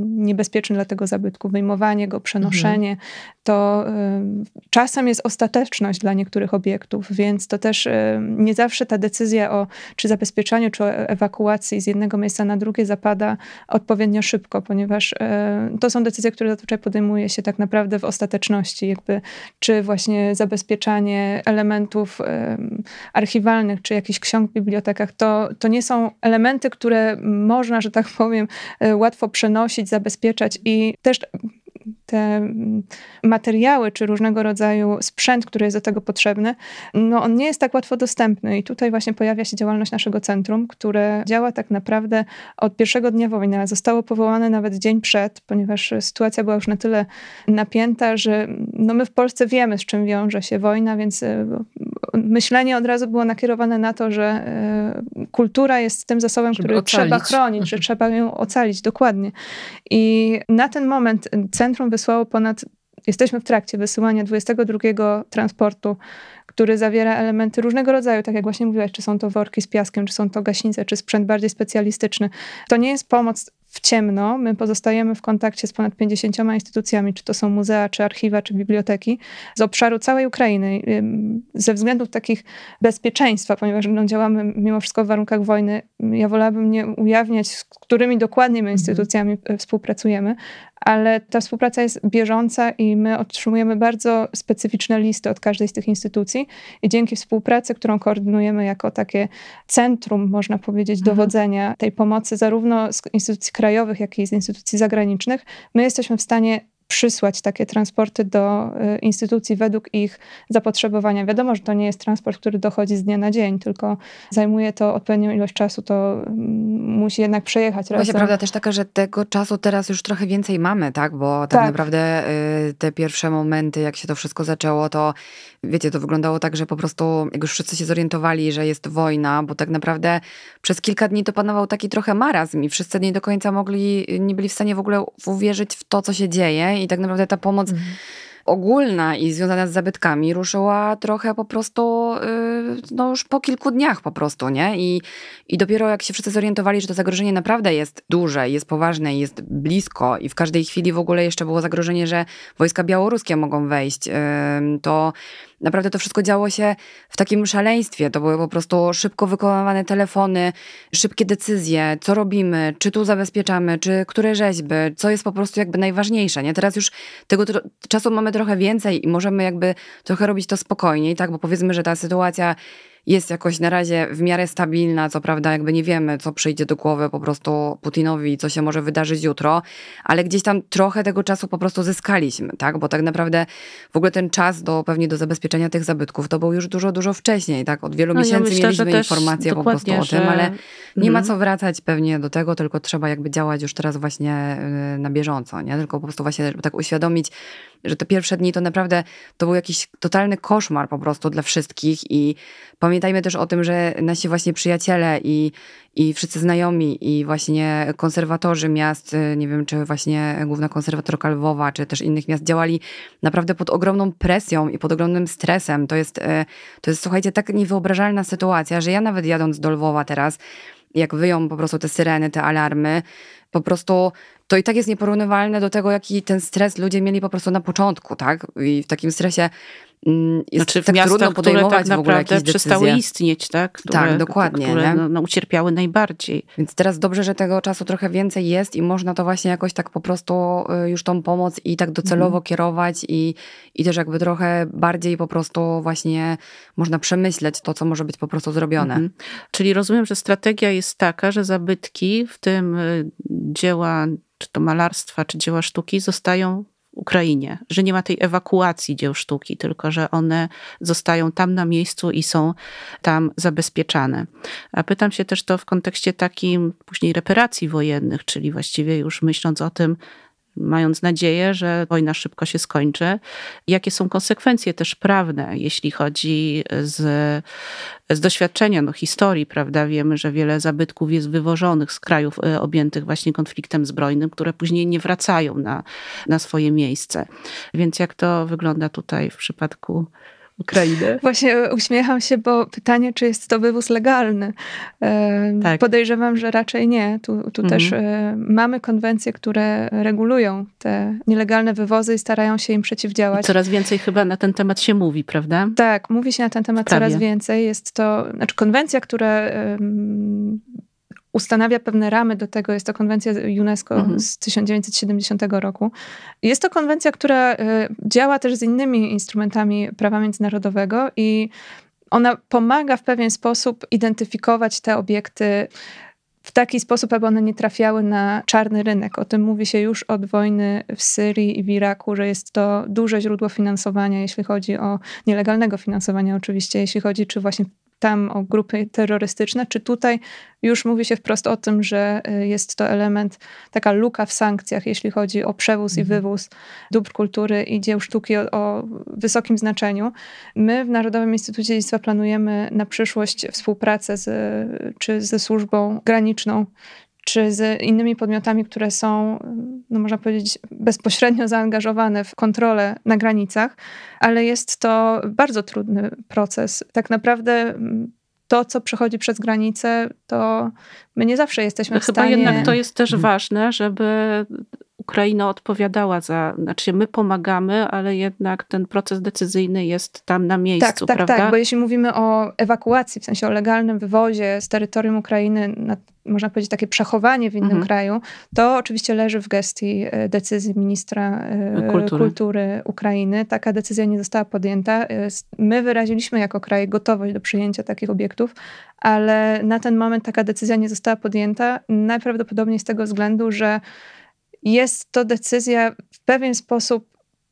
niebezpieczny dla tego zabytku. Wyjmowanie go, przenoszenie, mhm. to y, czasem jest ostateczność dla niektórych obiektów, więc to też y, nie zawsze ta decyzja o czy zabezpieczaniu, czy ewakuacji z jednego miejsca na drugie zapada odpowiednio szybko, ponieważ y, to są decyzje, które zazwyczaj podejmuje się tak naprawdę w ostateczności, jakby czy właśnie zabezpieczanie elementów archiwalnych, czy jakichś jakichś ksiąg w bibliotekach, to, to nie są elementy, które można, że tak powiem, e, łatwo przenosić, zabezpieczać i też te mm, materiały, czy różnego rodzaju sprzęt, który jest do tego potrzebny, no on nie jest tak łatwo dostępny. I tutaj właśnie pojawia się działalność naszego centrum, które działa tak naprawdę od pierwszego dnia wojny, a zostało powołane nawet dzień przed, ponieważ sytuacja była już na tyle napięta, że no my w Polsce wiemy, z czym wiąże się wojna, więc e, myślenie od razu było nakierowane na to, że e, kultura jest tym zasobem, Żeby który ocalić. trzeba chronić, że trzeba ją ocalić, dokładnie. I na ten moment centrum wysłało ponad, jesteśmy w trakcie wysyłania 22 transportu, który zawiera elementy różnego rodzaju, tak jak właśnie mówiłaś, czy są to worki z piaskiem, czy są to gaśnice, czy sprzęt bardziej specjalistyczny. To nie jest pomoc w ciemno. My pozostajemy w kontakcie z ponad 50 instytucjami, czy to są muzea, czy archiwa, czy biblioteki, z obszaru całej Ukrainy. Ze względów takich bezpieczeństwa, ponieważ no, działamy mimo wszystko w warunkach wojny, ja wolałabym nie ujawniać, z którymi dokładnie my mhm. instytucjami mhm. współpracujemy, ale ta współpraca jest bieżąca i my otrzymujemy bardzo specyficzne listy od każdej z tych instytucji i dzięki współpracy, którą koordynujemy jako takie centrum, można powiedzieć, mhm. dowodzenia tej pomocy zarówno z instytucji krajowych, jak i z instytucji zagranicznych, my jesteśmy w stanie przysłać takie transporty do y, instytucji według ich zapotrzebowania. Wiadomo, że to nie jest transport, który dochodzi z dnia na dzień, tylko zajmuje to odpowiednią ilość czasu, to mm, musi jednak przejechać Właśnie razem. prawda też taka, że tego czasu teraz już trochę więcej mamy, tak? Bo tak, Tak. naprawdę y, te pierwsze momenty, jak się to wszystko zaczęło, to wiecie, to wyglądało tak, że po prostu jak już wszyscy się zorientowali, że jest wojna, bo tak naprawdę przez kilka dni to panował taki trochę marazm i wszyscy nie do końca mogli, nie byli w stanie w ogóle uwierzyć w to, co się dzieje i tak naprawdę ta pomoc ogólna i związana z zabytkami ruszyła trochę po prostu, yy, no już po kilku dniach po prostu, nie? I, I dopiero jak się wszyscy zorientowali, że to zagrożenie naprawdę jest duże, jest poważne, jest blisko i w każdej chwili w ogóle jeszcze było zagrożenie, że wojska białoruskie mogą wejść, to naprawdę to wszystko działo się w takim szaleństwie. To były po prostu szybko wykonywane telefony, szybkie decyzje, co robimy, czy tu zabezpieczamy, czy które rzeźby, co jest po prostu jakby najważniejsze. Nie? Teraz już tego czasu mamy trochę więcej i możemy jakby trochę robić to spokojniej, tak? Bo powiedzmy, że ta sytuacja jest jakoś na razie w miarę stabilna, co prawda jakby nie wiemy, co przyjdzie do głowy po prostu Putinowi, co się może wydarzyć jutro, ale gdzieś tam trochę tego czasu po prostu zyskaliśmy, tak? Bo tak naprawdę w ogóle ten czas do pewnie do zabezpieczenia tych zabytków to był już dużo, dużo wcześniej, tak? Od wielu No, ja miesięcy myślę, że mieliśmy informacje po prostu o tym, że- ale nie ma Mhm. co wracać pewnie do tego, tylko trzeba jakby działać już teraz właśnie y, na bieżąco, nie? Tylko po prostu właśnie tak uświadomić, że te pierwsze dni to naprawdę to był jakiś totalny koszmar po prostu dla wszystkich i pamiętajmy też o tym, że nasi właśnie przyjaciele i, i wszyscy znajomi i właśnie konserwatorzy miast, y, nie wiem, czy właśnie główna konserwatorka Lwowa, czy też innych miast działali naprawdę pod ogromną presją i pod ogromnym stresem. To jest, y, to jest słuchajcie, tak niewyobrażalna sytuacja, że ja nawet jadąc do Lwowa teraz, jak wyją po prostu te syreny, te alarmy, po prostu to i tak jest nieporównywalne do tego, jaki ten stres ludzie mieli po prostu na początku, tak? I w takim stresie mm, jest Znaczy w tak miastach, trudno które podejmować tak w ogóle jakieś przestały decyzje. istnieć, tak? Które, Tak, dokładnie, Które no, no, ucierpiały najbardziej. Więc teraz dobrze, że tego czasu trochę więcej jest i można to właśnie jakoś tak po prostu y, już tą pomoc i tak docelowo Mhm. kierować i, i też jakby trochę bardziej po prostu właśnie można przemyśleć to, co może być po prostu zrobione. Mhm. Czyli rozumiem, że strategia jest taka, że zabytki, w tym y, dzieła, czy to malarstwa, czy dzieła sztuki, zostają w Ukrainie. Że nie ma tej ewakuacji dzieł sztuki, tylko że one zostają tam na miejscu i są tam zabezpieczane. A pytam się też to w kontekście takim później reparacji wojennych, czyli właściwie już myśląc o tym, mając nadzieję, że wojna szybko się skończy. Jakie są konsekwencje też prawne, jeśli chodzi z, z doświadczenia, no historii, prawda? Wiemy, że wiele zabytków jest wywożonych z krajów e, objętych właśnie konfliktem zbrojnym, które później nie wracają na, na swoje miejsce. Więc jak to wygląda tutaj w przypadku Ukrainy? Właśnie uśmiecham się, bo pytanie, czy jest to wywóz legalny. Tak. Podejrzewam, że raczej nie. Tu, tu Mhm. też mamy konwencje, które regulują te nielegalne wywozy i starają się im przeciwdziałać. Coraz więcej chyba na ten temat się mówi, prawda? Tak, mówi się na ten temat coraz więcej. Jest to, znaczy konwencja, która ustanawia pewne ramy do tego, jest to konwencja UNESCO Mhm. z 1970 roku. Jest to konwencja, która e, działa też z innymi instrumentami prawa międzynarodowego i ona pomaga w pewien sposób identyfikować te obiekty w taki sposób, aby one nie trafiały na czarny rynek. O tym mówi się już od wojny w Syrii i w Iraku, że jest to duże źródło finansowania, jeśli chodzi o nielegalnego finansowania, oczywiście, jeśli chodzi czy właśnie tam o grupy terrorystyczne, czy tutaj już mówi się wprost o tym, że y, jest to element, taka luka w sankcjach, jeśli chodzi o przewóz i wywóz dóbr kultury i dzieł sztuki o, o wysokim znaczeniu. My w Narodowym Instytucie Dziedzictwa planujemy na przyszłość współpracę z, czy ze służbą graniczną, czy z innymi podmiotami, które są, no można powiedzieć, bezpośrednio zaangażowane w kontrolę na granicach, ale jest to bardzo trudny proces. Tak naprawdę mm, to, co przechodzi przez granicę, to my nie zawsze jesteśmy No w chyba stanie... jednak to jest też Mhm. ważne, żeby Ukraina odpowiadała za, znaczy my pomagamy, ale jednak ten proces decyzyjny jest tam na miejscu, Tak, tak, prawda? tak, bo jeśli mówimy o ewakuacji, w sensie o legalnym wywozie z terytorium Ukrainy, na, można powiedzieć takie przechowanie w innym Mhm. kraju, to oczywiście leży w gestii e, decyzji ministra e, Kultury. kultury. Ukrainy. Taka decyzja nie została podjęta. E, My wyraziliśmy jako kraj gotowość do przyjęcia takich obiektów, ale na ten moment taka decyzja nie została podjęta. Najprawdopodobniej z tego względu, że jest to decyzja w pewien sposób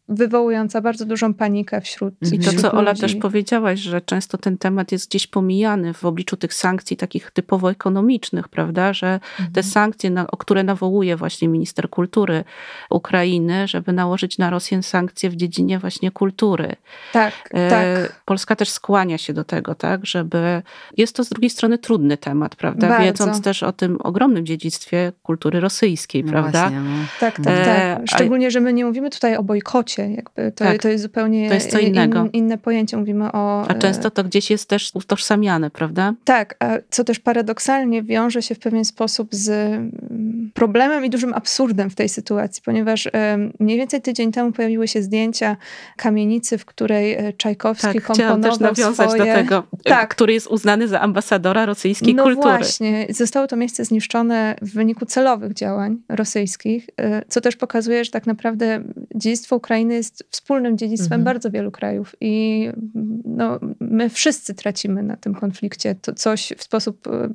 wywołująca bardzo dużą panikę wśród I to, co Ola ludzi. też powiedziałaś, że często ten temat jest gdzieś pomijany w obliczu tych sankcji takich typowo ekonomicznych, prawda? Że te sankcje, na, o które nawołuje właśnie minister kultury Ukrainy, żeby nałożyć na Rosję sankcje w dziedzinie właśnie kultury. Tak, E, tak. Polska też skłania się do tego, tak, żeby. Jest to z drugiej strony trudny temat, prawda? Bardzo. Wiedząc też o tym ogromnym dziedzictwie kultury rosyjskiej, No prawda? Właśnie, no. Tak, tak, E, tak. Szczególnie, że my nie mówimy tutaj o bojkocie. Jakby to, Tak. to jest zupełnie To jest co innego. In, inne pojęcie. Mówimy o. A e, często to gdzieś jest też utożsamiane, prawda? Tak, a co też paradoksalnie wiąże się w pewien sposób z mm, problemem i dużym absurdem w tej sytuacji, ponieważ em, mniej więcej tydzień temu pojawiły się zdjęcia kamienicy, w której e, Czajkowski Tak, chciałam też komponował nawiązać swoje... do tego, Tak. który jest uznany za ambasadora rosyjskiej no kultury. właśnie, zostało to miejsce zniszczone w wyniku celowych działań rosyjskich, e, co też pokazuje, że tak naprawdę dziedzictwo Ukrainy jest wspólnym dziedzictwem Mhm. bardzo wielu krajów i mm, no, my wszyscy tracimy na tym konflikcie. To coś w sposób e,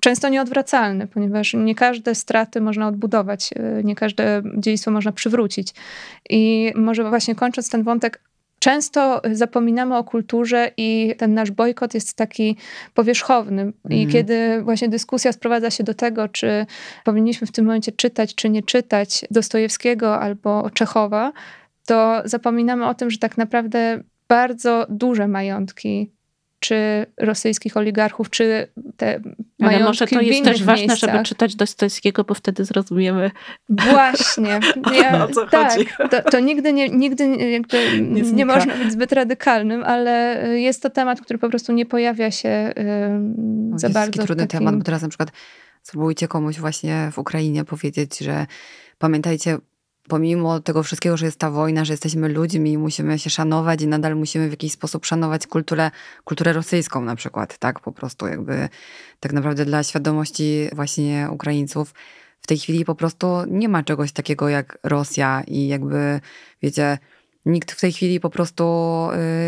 często nieodwracalny, ponieważ nie każde straty można odbudować, e, nie każde dziedzictwo można przywrócić. I może właśnie kończąc ten wątek, Często zapominamy o kulturze i ten nasz bojkot jest taki powierzchowny. I Mhm. kiedy właśnie dyskusja sprowadza się do tego, czy powinniśmy w tym momencie czytać, czy nie czytać Dostojewskiego albo Czechowa, to zapominamy o tym, że tak naprawdę bardzo duże majątki czy rosyjskich oligarchów, czy te Ale majątki może to jest też ważne, miejscach. żeby czytać Dostojewskiego, bo wtedy zrozumiemy. Właśnie. Ja, [LAUGHS] O co tak, chodzi? To, to nigdy, nie, nigdy nie- jakby nie, można być zbyt radykalnym, ale jest to temat, który po prostu nie pojawia się To za jest bardzo. taki w trudny takim- temat, bo teraz na przykład spróbujcie komuś właśnie w Ukrainie powiedzieć, że pamiętajcie, pomimo tego wszystkiego, że jest ta wojna, że jesteśmy ludźmi i musimy się szanować i nadal musimy w jakiś sposób szanować kulturę, kulturę rosyjską na przykład, tak? Po prostu jakby tak naprawdę dla świadomości właśnie Ukraińców w tej chwili po prostu nie ma czegoś takiego jak Rosja i jakby, wiecie, nikt w tej chwili po prostu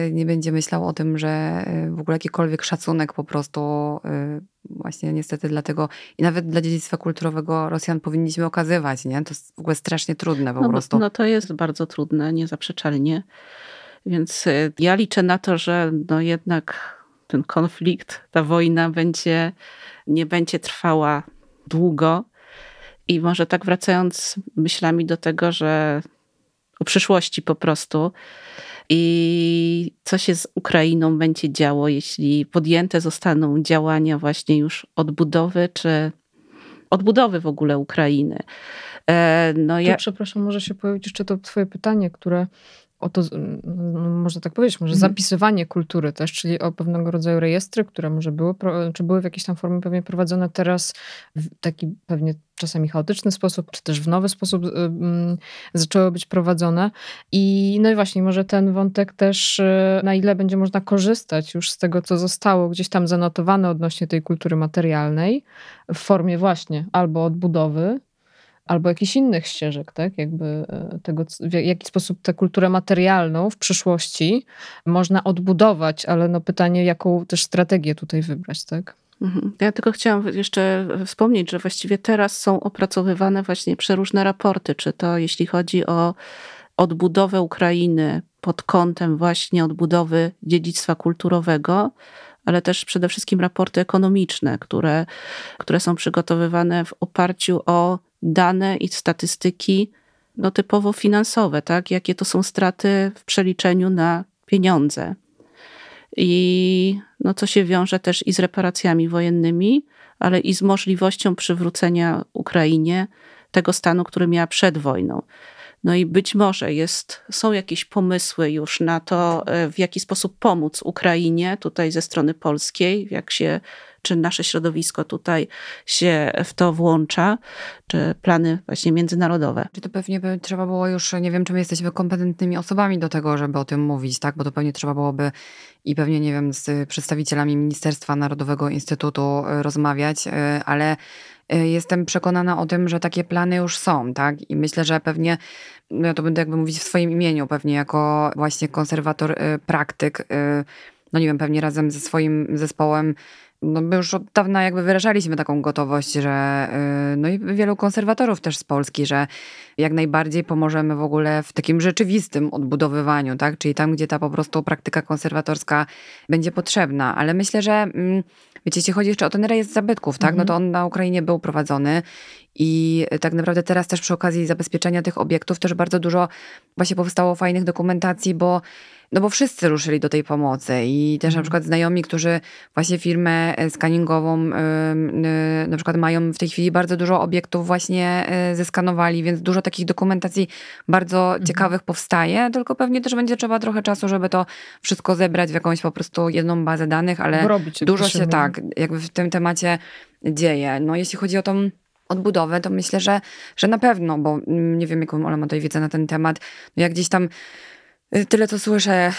y, nie będzie myślał o tym, że y, w ogóle jakikolwiek szacunek po prostu y, właśnie niestety dlatego i nawet dla dziedzictwa kulturowego Rosjan powinniśmy okazywać, nie? To jest w ogóle strasznie trudne po No, prostu. no to jest bardzo trudne, niezaprzeczalnie. Więc ja liczę na to, że no jednak ten konflikt, ta wojna będzie, nie będzie trwała długo. I może tak wracając myślami do tego, że o przyszłości po prostu i co się z Ukrainą będzie działo, jeśli podjęte zostaną działania właśnie już odbudowy, czy odbudowy w ogóle Ukrainy. E, No ja, przepraszam, może się pojawić jeszcze to twoje pytanie, które o to, no, można tak powiedzieć, może Mhm. zapisywanie kultury też, czyli o pewnego rodzaju rejestry, które może były, czy były w jakiejś tam formie pewnie prowadzone teraz w taki pewnie czasami chaotyczny sposób, czy też w nowy sposób y, mm, zaczęły być prowadzone. I no i właśnie, może ten wątek też, y, na ile będzie można korzystać już z tego, co zostało gdzieś tam zanotowane odnośnie tej kultury materialnej, w formie właśnie albo odbudowy, albo jakichś innych ścieżek, tak? Jakby e, tego, w jaki sposób tę kulturę materialną w przyszłości można odbudować, ale no pytanie, jaką też strategię tutaj wybrać, tak? Mhm. Ja tylko chciałam jeszcze wspomnieć, że właściwie teraz są opracowywane właśnie przeróżne raporty, czy to jeśli chodzi o odbudowę Ukrainy pod kątem właśnie odbudowy dziedzictwa kulturowego, ale też przede wszystkim raporty ekonomiczne, które, które są przygotowywane w oparciu o dane i statystyki no, typowo finansowe, tak? jakie to są straty w przeliczeniu na pieniądze. I no, co się wiąże też i z reparacjami wojennymi, ale i z możliwością przywrócenia Ukrainie tego stanu, który miała przed wojną. No i być może jest, są jakieś pomysły już na to, e, w jaki sposób pomóc Ukrainie tutaj ze strony polskiej, jak się, czy nasze środowisko tutaj się w to włącza, czy plany właśnie międzynarodowe. Czy to pewnie by trzeba było już, nie wiem, czy my jesteśmy kompetentnymi osobami do tego, żeby o tym mówić, tak? Bo to pewnie trzeba byłoby i pewnie, nie wiem, z przedstawicielami Ministerstwa Narodowego Instytutu y, rozmawiać, y, ale y, jestem przekonana o tym, że takie plany już są, tak? I myślę, że pewnie, no ja to będę jakby mówić w swoim imieniu, pewnie jako właśnie konserwator, praktyk, no nie wiem, pewnie razem ze swoim zespołem no my już od dawna jakby wyrażaliśmy taką gotowość, że y, no i wielu konserwatorów też z Polski, że jak najbardziej pomożemy w ogóle w takim rzeczywistym odbudowywaniu, tak? Czyli tam, gdzie ta po prostu praktyka konserwatorska będzie potrzebna. Ale myślę, że mm, wiecie, jeśli chodzi jeszcze o ten rejestr zabytków, tak? No to on na Ukrainie był prowadzony i tak naprawdę teraz też przy okazji zabezpieczenia tych obiektów też bardzo dużo właśnie powstało fajnych dokumentacji, bo no bo wszyscy ruszyli do tej pomocy i też na mhm. przykład znajomi, którzy właśnie firmę e, skaningową na przykład mają w tej chwili bardzo dużo obiektów właśnie e, zeskanowali, więc dużo takich dokumentacji bardzo mhm. ciekawych powstaje, tylko pewnie też będzie trzeba trochę czasu, żeby to wszystko zebrać w jakąś po prostu jedną bazę danych, ale dużo się, tak jakby w tym temacie dzieje. No jeśli chodzi o tą odbudowę, to myślę, że, że na pewno, bo mm, nie wiem, jaką Ola ma tutaj wiedzę na ten temat. No jak gdzieś tam tyle, co słyszę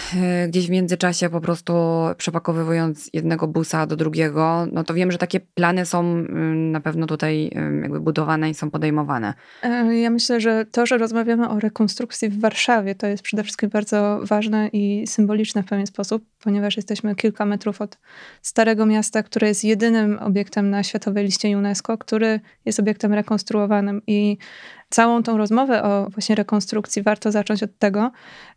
y, gdzieś w międzyczasie, po prostu przepakowywując jednego busa do drugiego, no to wiem, że takie plany są y, na pewno tutaj jakby budowane i są podejmowane. E, ja myślę, że to, że rozmawiamy o rekonstrukcji w Warszawie, to jest przede wszystkim bardzo ważne i symboliczne w pewien sposób, ponieważ jesteśmy kilka metrów od Starego Miasta, które jest jedynym obiektem na Światowej Liście UNESCO, który jest obiektem rekonstruowanym i całą tą rozmowę o właśnie rekonstrukcji warto zacząć od tego,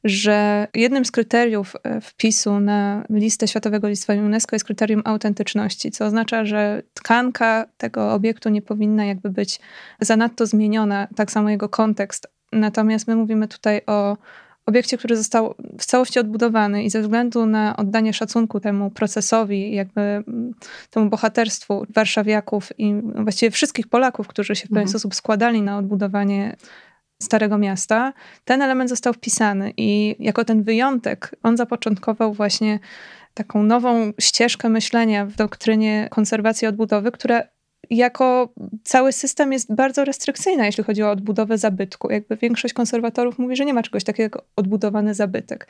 że jednym z kryteriów e, wpisu na listę Światowego Listwa UNESCO jest kryterium autentyczności, co oznacza, że tkanka tego obiektu nie powinna jakby być zanadto zmieniona, tak samo jego kontekst. Natomiast my mówimy tutaj o obiekcie, który został w całości odbudowany i ze względu na oddanie szacunku temu procesowi, jakby mm, temu bohaterstwu warszawiaków i właściwie wszystkich Polaków, którzy się w pewien mhm. sposób składali na odbudowanie Starego Miasta, ten element został wpisany i jako ten wyjątek on zapoczątkował właśnie taką nową ścieżkę myślenia w doktrynie konserwacji odbudowy, która jako cały system jest bardzo restrykcyjna, jeśli chodzi o odbudowę zabytku. Jakby większość konserwatorów mówi, że nie ma czegoś takiego jak odbudowany zabytek.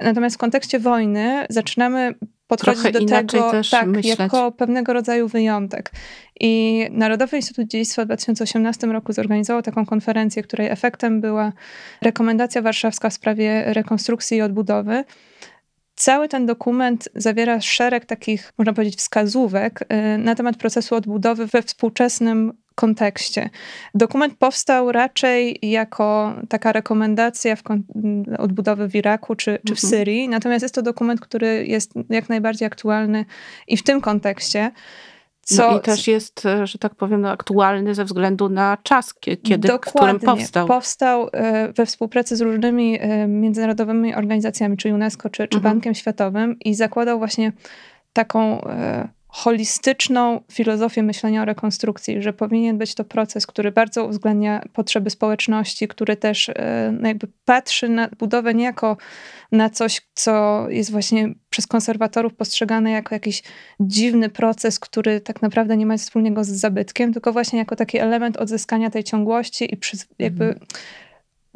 Natomiast w kontekście wojny zaczynamy podchodzić Trochę do tego tak, myśleć. jako pewnego rodzaju wyjątek. I Narodowy Instytut Dziedzictwa w 2018 roku zorganizował taką konferencję, której efektem była rekomendacja warszawska w sprawie rekonstrukcji i odbudowy. Cały ten dokument zawiera szereg takich, można powiedzieć, wskazówek y, na temat procesu odbudowy we współczesnym kontekście. Dokument powstał raczej jako taka rekomendacja w odbudowy w Iraku czy, czy w mhm. Syrii, natomiast jest to dokument, który jest jak najbardziej aktualny i w tym kontekście. Co... No i też jest, e, że tak powiem, no, aktualny ze względu na czas, kiedy, w którym powstał. Powstał e, we współpracy z różnymi e, międzynarodowymi organizacjami, czy UNESCO, czy, czy mhm. Bankiem Światowym i zakładał właśnie taką holistyczną filozofię myślenia o rekonstrukcji, że powinien być to proces, który bardzo uwzględnia potrzeby społeczności, który też e, no jakby patrzy na budowę nie jako na coś, co jest właśnie przez konserwatorów postrzegane jako jakiś dziwny proces, który tak naprawdę nie ma nic wspólnego z zabytkiem, tylko właśnie jako taki element odzyskania tej ciągłości i jakby mhm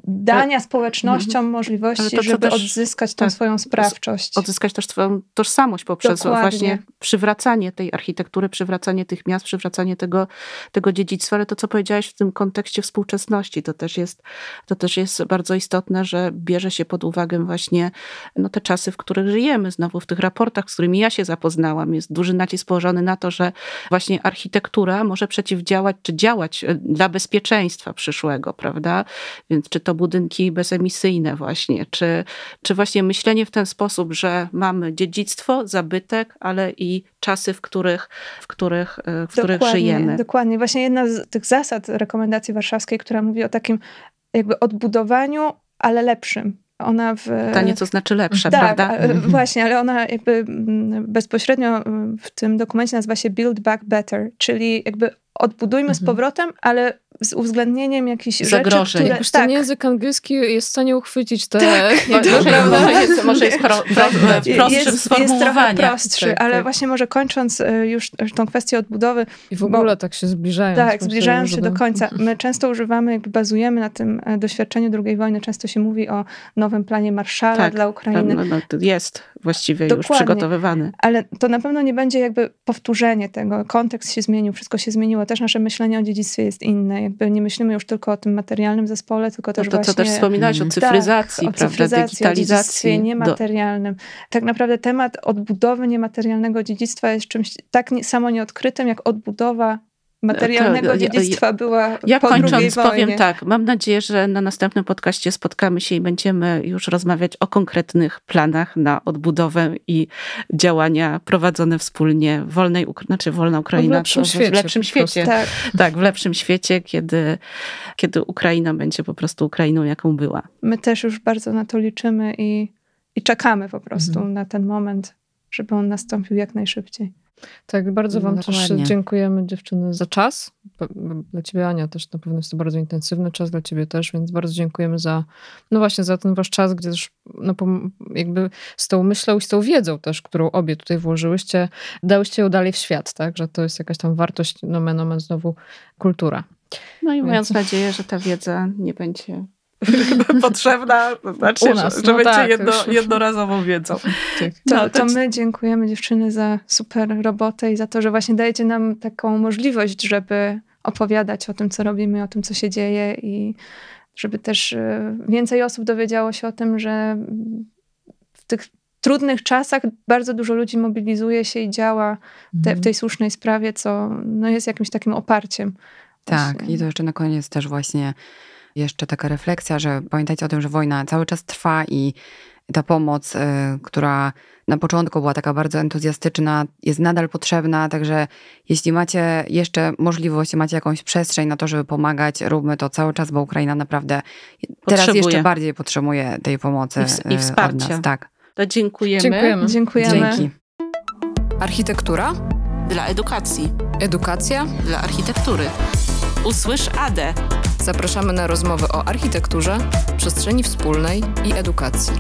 dania społecznościom mhm. możliwości, to, żeby też, odzyskać tą tak, swoją sprawczość. Odzyskać też swoją tożsamość poprzez Dokładnie. właśnie przywracanie tej architektury, przywracanie tych miast, przywracanie tego, tego dziedzictwa, ale to, co powiedziałaś w tym kontekście współczesności, to też jest, to też jest bardzo istotne, że bierze się pod uwagę właśnie no, te czasy, w których żyjemy. Znowu w tych raportach, z którymi ja się zapoznałam, jest duży nacisk położony na to, że właśnie architektura może przeciwdziałać, czy działać e, dla bezpieczeństwa przyszłego, prawda? Więc czy to budynki bezemisyjne właśnie, czy, czy właśnie myślenie w ten sposób, że mamy dziedzictwo, zabytek, ale i czasy, w których, w których, e, w których żyjemy. Dokładnie. Właśnie jedna z tych zasad rekomendacji warszawskiej, która mówi o takim jakby odbudowaniu, ale lepszym. Ona w... Pytanie, co znaczy lepsze, tak, prawda? Mhm. Właśnie, ale ona jakby mm, bezpośrednio w tym dokumencie nazywa się Build Back Better, czyli jakby odbudujmy z mhm. powrotem, ale z uwzględnieniem jakichś zagrożeń. Rzeczy, które, Już tak. ten język angielski jest w stanie uchwycić te... Tak. [LAUGHS] [LAUGHS] może, może, jest, może jest pro, pro, prostszy jest, w Jest trochę prostszy, tak, ale tak. właśnie może kończąc e, już tą kwestię odbudowy... I w ogóle bo, tak się zbliżają. Tak, zbliżają się do końca. My często używamy, jakby bazujemy na tym e, doświadczeniu II wojny, często się mówi o nowym planie Marszala tak, dla Ukrainy. No, no, jest. Właściwie Dokładnie. już przygotowywany. Ale to na pewno nie będzie jakby powtórzenie tego. Kontekst się zmienił, wszystko się zmieniło. Też nasze myślenie o dziedzictwie jest inne. Jakby nie myślimy już tylko o tym materialnym zespole, tylko też No to, właśnie... co też wspominałaś o Mhm. cyfryzacji, tak, o prawda, cyfryzacji, O digitalizacji. Do- niematerialnym. Tak naprawdę temat odbudowy niematerialnego dziedzictwa jest czymś tak samo nieodkrytym, jak odbudowa materialnego To- ja- dziedzictwa była Ja po kończąc powiem tak, mam nadzieję, że na następnym podcaście spotkamy się i będziemy już rozmawiać o konkretnych planach na odbudowę i działania prowadzone wspólnie w wolnej, znaczy wolna Ukraina. lepszym to świecie W lepszym świecie. Tak. Tak, w lepszym świecie, kiedy, kiedy Ukraina będzie po prostu Ukrainą, jaką była. My też już bardzo na to liczymy i, i czekamy po prostu Mhm. na ten moment, żeby on nastąpił jak najszybciej. Tak, bardzo No, Wam też dziękujemy dziewczyny za czas. Dla Ciebie Ania też na pewno jest to bardzo intensywny czas, dla Ciebie też, więc bardzo dziękujemy za, no właśnie za ten Wasz czas, gdzie też no, jakby z tą myślą i z tą wiedzą też, którą obie tutaj włożyłyście, dałyście ją dalej w świat, tak, że to jest jakaś tam wartość, nomen omen znowu kultura. No i Więc- mając nadzieję, że ta wiedza nie będzie [LAUGHS] potrzebna, to znaczy, U nas, że, że no będzie tak, jedno, już- jednorazową wiedzą. [LAUGHS] To, No, to to- my dziękujemy dziewczyny za super robotę i za to, że właśnie dajecie nam taką możliwość, żeby opowiadać o tym, co robimy, o tym, co się dzieje i żeby też e, więcej osób dowiedziało się o tym, że w tych trudnych czasach bardzo dużo ludzi mobilizuje się i działa te, w tej słusznej sprawie, co no, jest jakimś takim oparciem. Tak, Właśnie. i to jeszcze na koniec też właśnie jeszcze taka refleksja, że pamiętajcie o tym, że wojna cały czas trwa i ta pomoc, y, która na początku była taka bardzo entuzjastyczna, jest nadal potrzebna, także jeśli macie jeszcze możliwość, macie jakąś przestrzeń na to, żeby pomagać, róbmy to cały czas, bo Ukraina naprawdę teraz Potrzebuje. jeszcze bardziej potrzebuje tej pomocy I i y, od wsparcia. nas. Tak, To dziękujemy. Dziękujemy. Dziękujemy. dzięki. Architektura, Dla edukacji, edukacja. dla architektury. Usłysz Adę. Zapraszamy na rozmowy o architekturze, przestrzeni wspólnej i edukacji.